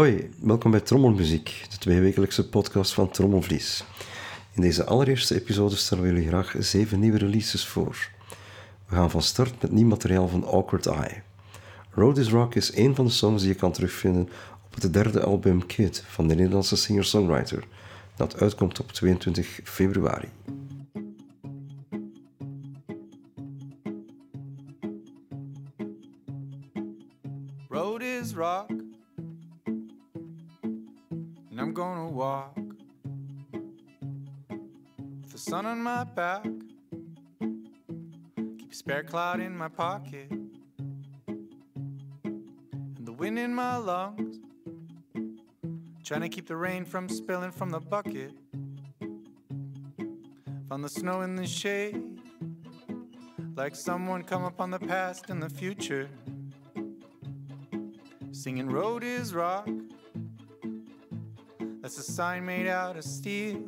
Hoi, welkom bij Trommelmuziek, de tweewekelijkse podcast van Trommelvlies. In deze allereerste episode stellen we jullie graag zeven nieuwe releases voor. We gaan van start met nieuw materiaal van Awkward Eye. Road is Rock is een van de songs die je kan terugvinden op het derde album Kid van de Nederlandse singer-songwriter, dat uitkomt op 22 februari. Back, keep a spare cloud in my pocket, and the wind in my lungs, trying to keep the rain from spilling from the bucket. Found the snow in the shade, like someone come upon the past and the future singing road is rock. That's a sign made out of steel.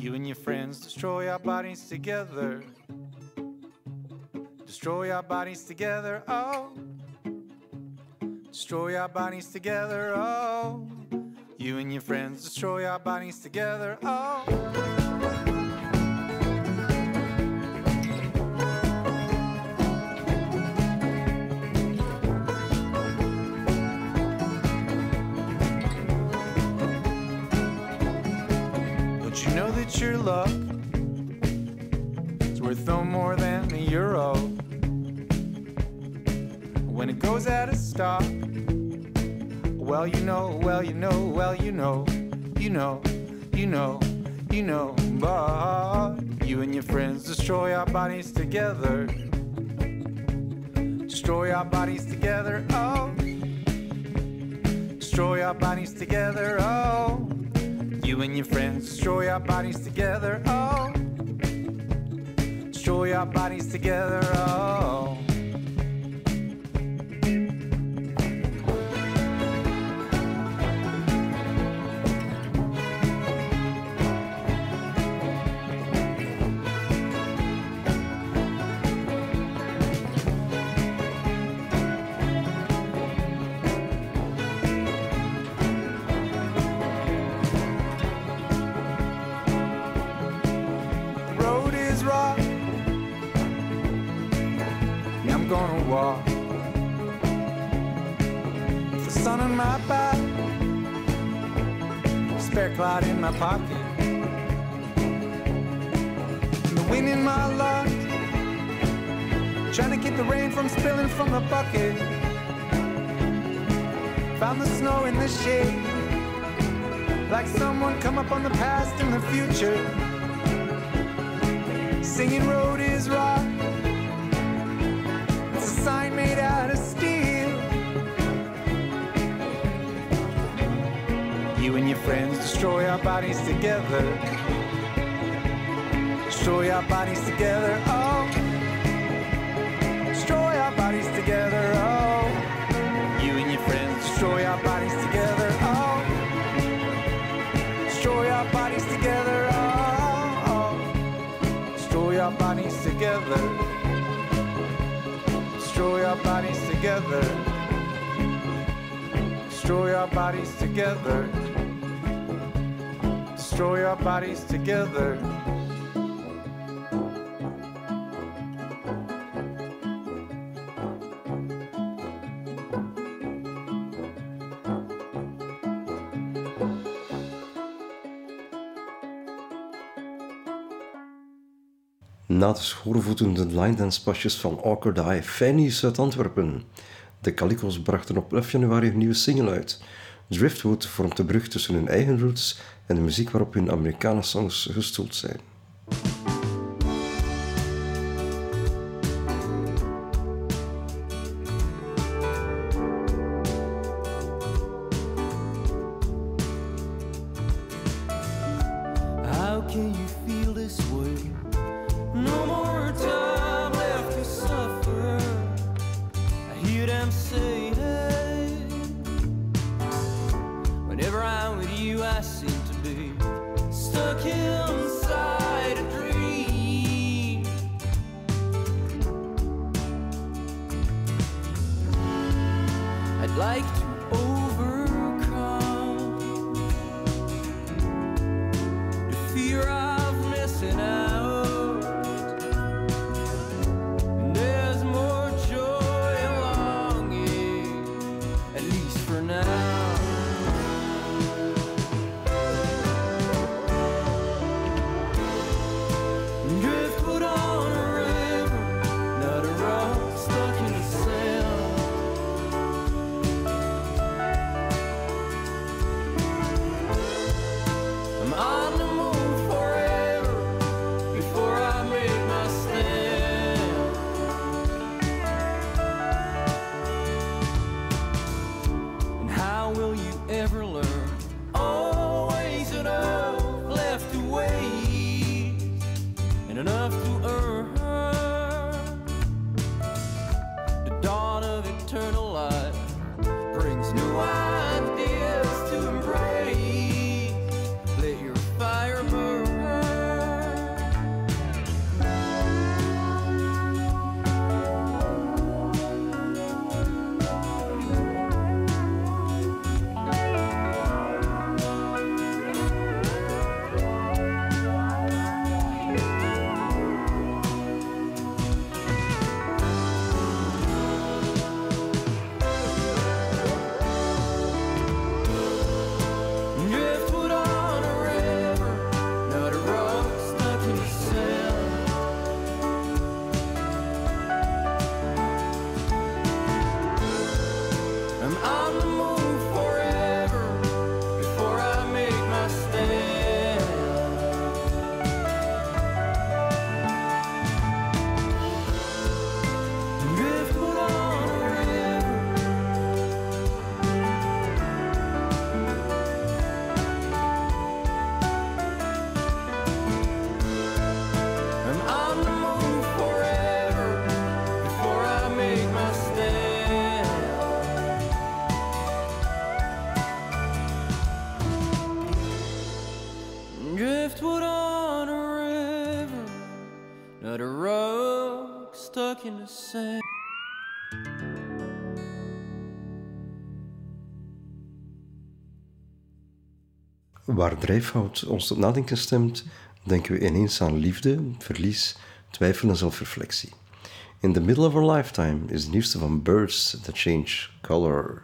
You and your friends destroy our bodies together. Destroy our bodies together, oh. Destroy our bodies together, oh. You and your friends destroy our bodies together, oh. Don't you know that your luck is worth no more than a euro? When it goes out of stock, well, you know, well, you know, well, you know, you know, you know, you know, but you and your friends destroy our bodies together. Destroy our bodies together, oh. Destroy our bodies together, oh. You and your friends destroy our bodies together, oh. Destroy our bodies together, oh. In my pocket, and the wind in my lungs, trying to keep the rain from spilling from the bucket. Found the snow in the shade, like someone come up on the past and the future singing road is rock. Destroy our bodies together. Destroy our bodies together, oh. Destroy our bodies together, oh. You and your friends destroy our bodies together, oh. Destroy our bodies together, oh. oh. Destroy our bodies together. Destroy our bodies together. Destroy our bodies together. Destroy our bodies together. Na de schoorvoetende line dance pasjes van Awkward Eye, nieuws uit Antwerpen. De Calico's brachten op 11 januari een nieuwe single uit. Driftwood vormt de brug tussen hun eigen roots en de muziek waarop hun Amerikaanse songs gestoeld zijn. How can you dawn of eternal in. Waar drijfhout ons tot nadenken stemt, denken we ineens aan liefde, verlies, twijfel en zelfreflectie. In the Middle of Our Lifetime is het nieuwste van Birds That Change Color.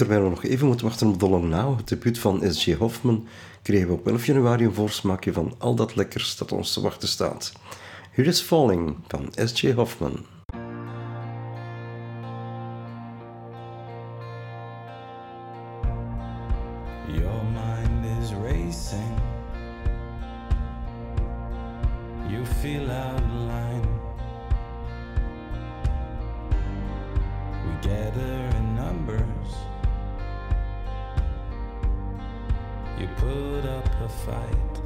Terwijl we nog even moeten wachten op dolong Now, het debuut van S.J. Hoffman, kregen we op 11 januari een voorsmaakje van al dat lekkers dat ons te wachten staat. Here is Falling van S.J. Hoffman. right.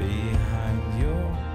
behind your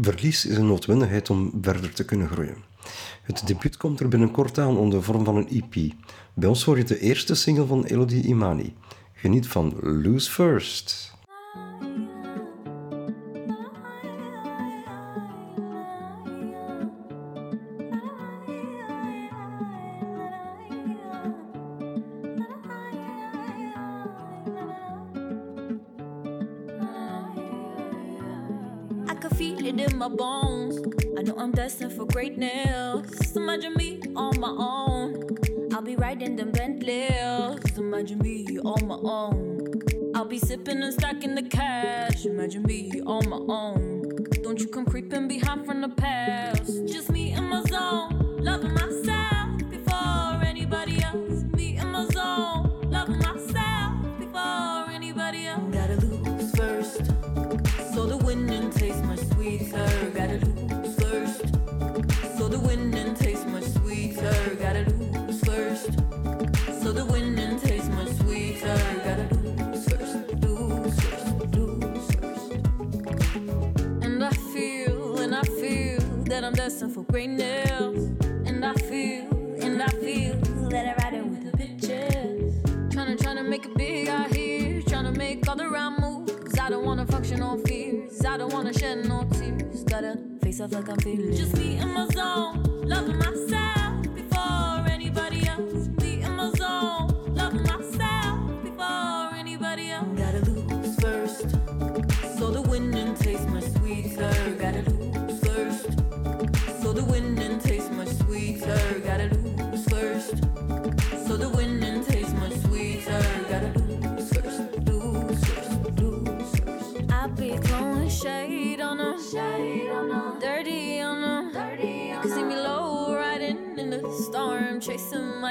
verlies is een noodwendigheid om verder te kunnen groeien. Het debuut komt er binnenkort aan onder de vorm van een EP. Bij ons hoor je de eerste single van Elodie Imani. Geniet van Lose First. Imagine me on my own. I'll be sipping and stacking the cash. Imagine me on my own. Don't you come creeping behind from the past. Just me in my zone, loving myself I'm for greatness. And I feel, and I feel that I ride it with the bitches. Tryna, tryna make it big out here. Tryna make all the right moves. I don't wanna function on fears. I don't wanna shed no tears. Gotta face off like I'm feeling. Just me in my zone,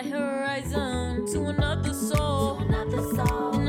my horizon to another soul. another soul.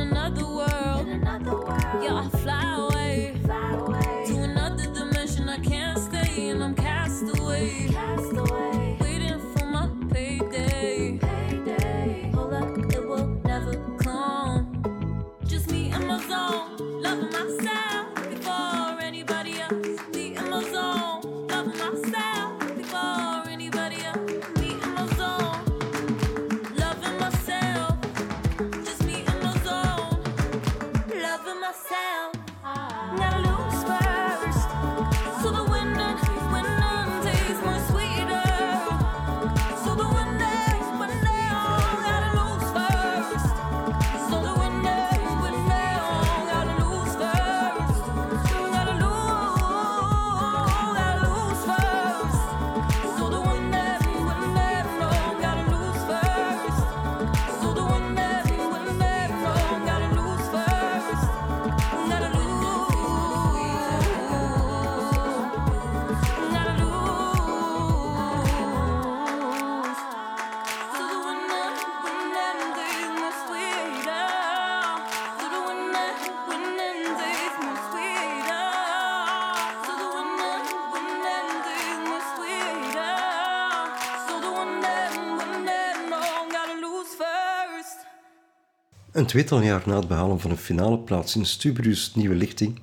Een tweetal jaar na het behalen van een finale plaats in Stuberius Nieuwe Lichting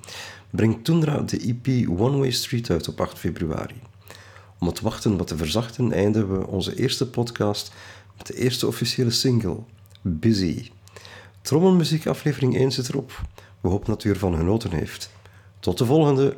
brengt Tundra de EP One Way Street uit op 8 februari. Om het wachten wat te verzachten eindigen we onze eerste podcast met de eerste officiële single, Busy. Trommelmuziek aflevering 1 zit erop. We hopen dat u ervan genoten heeft. Tot de volgende!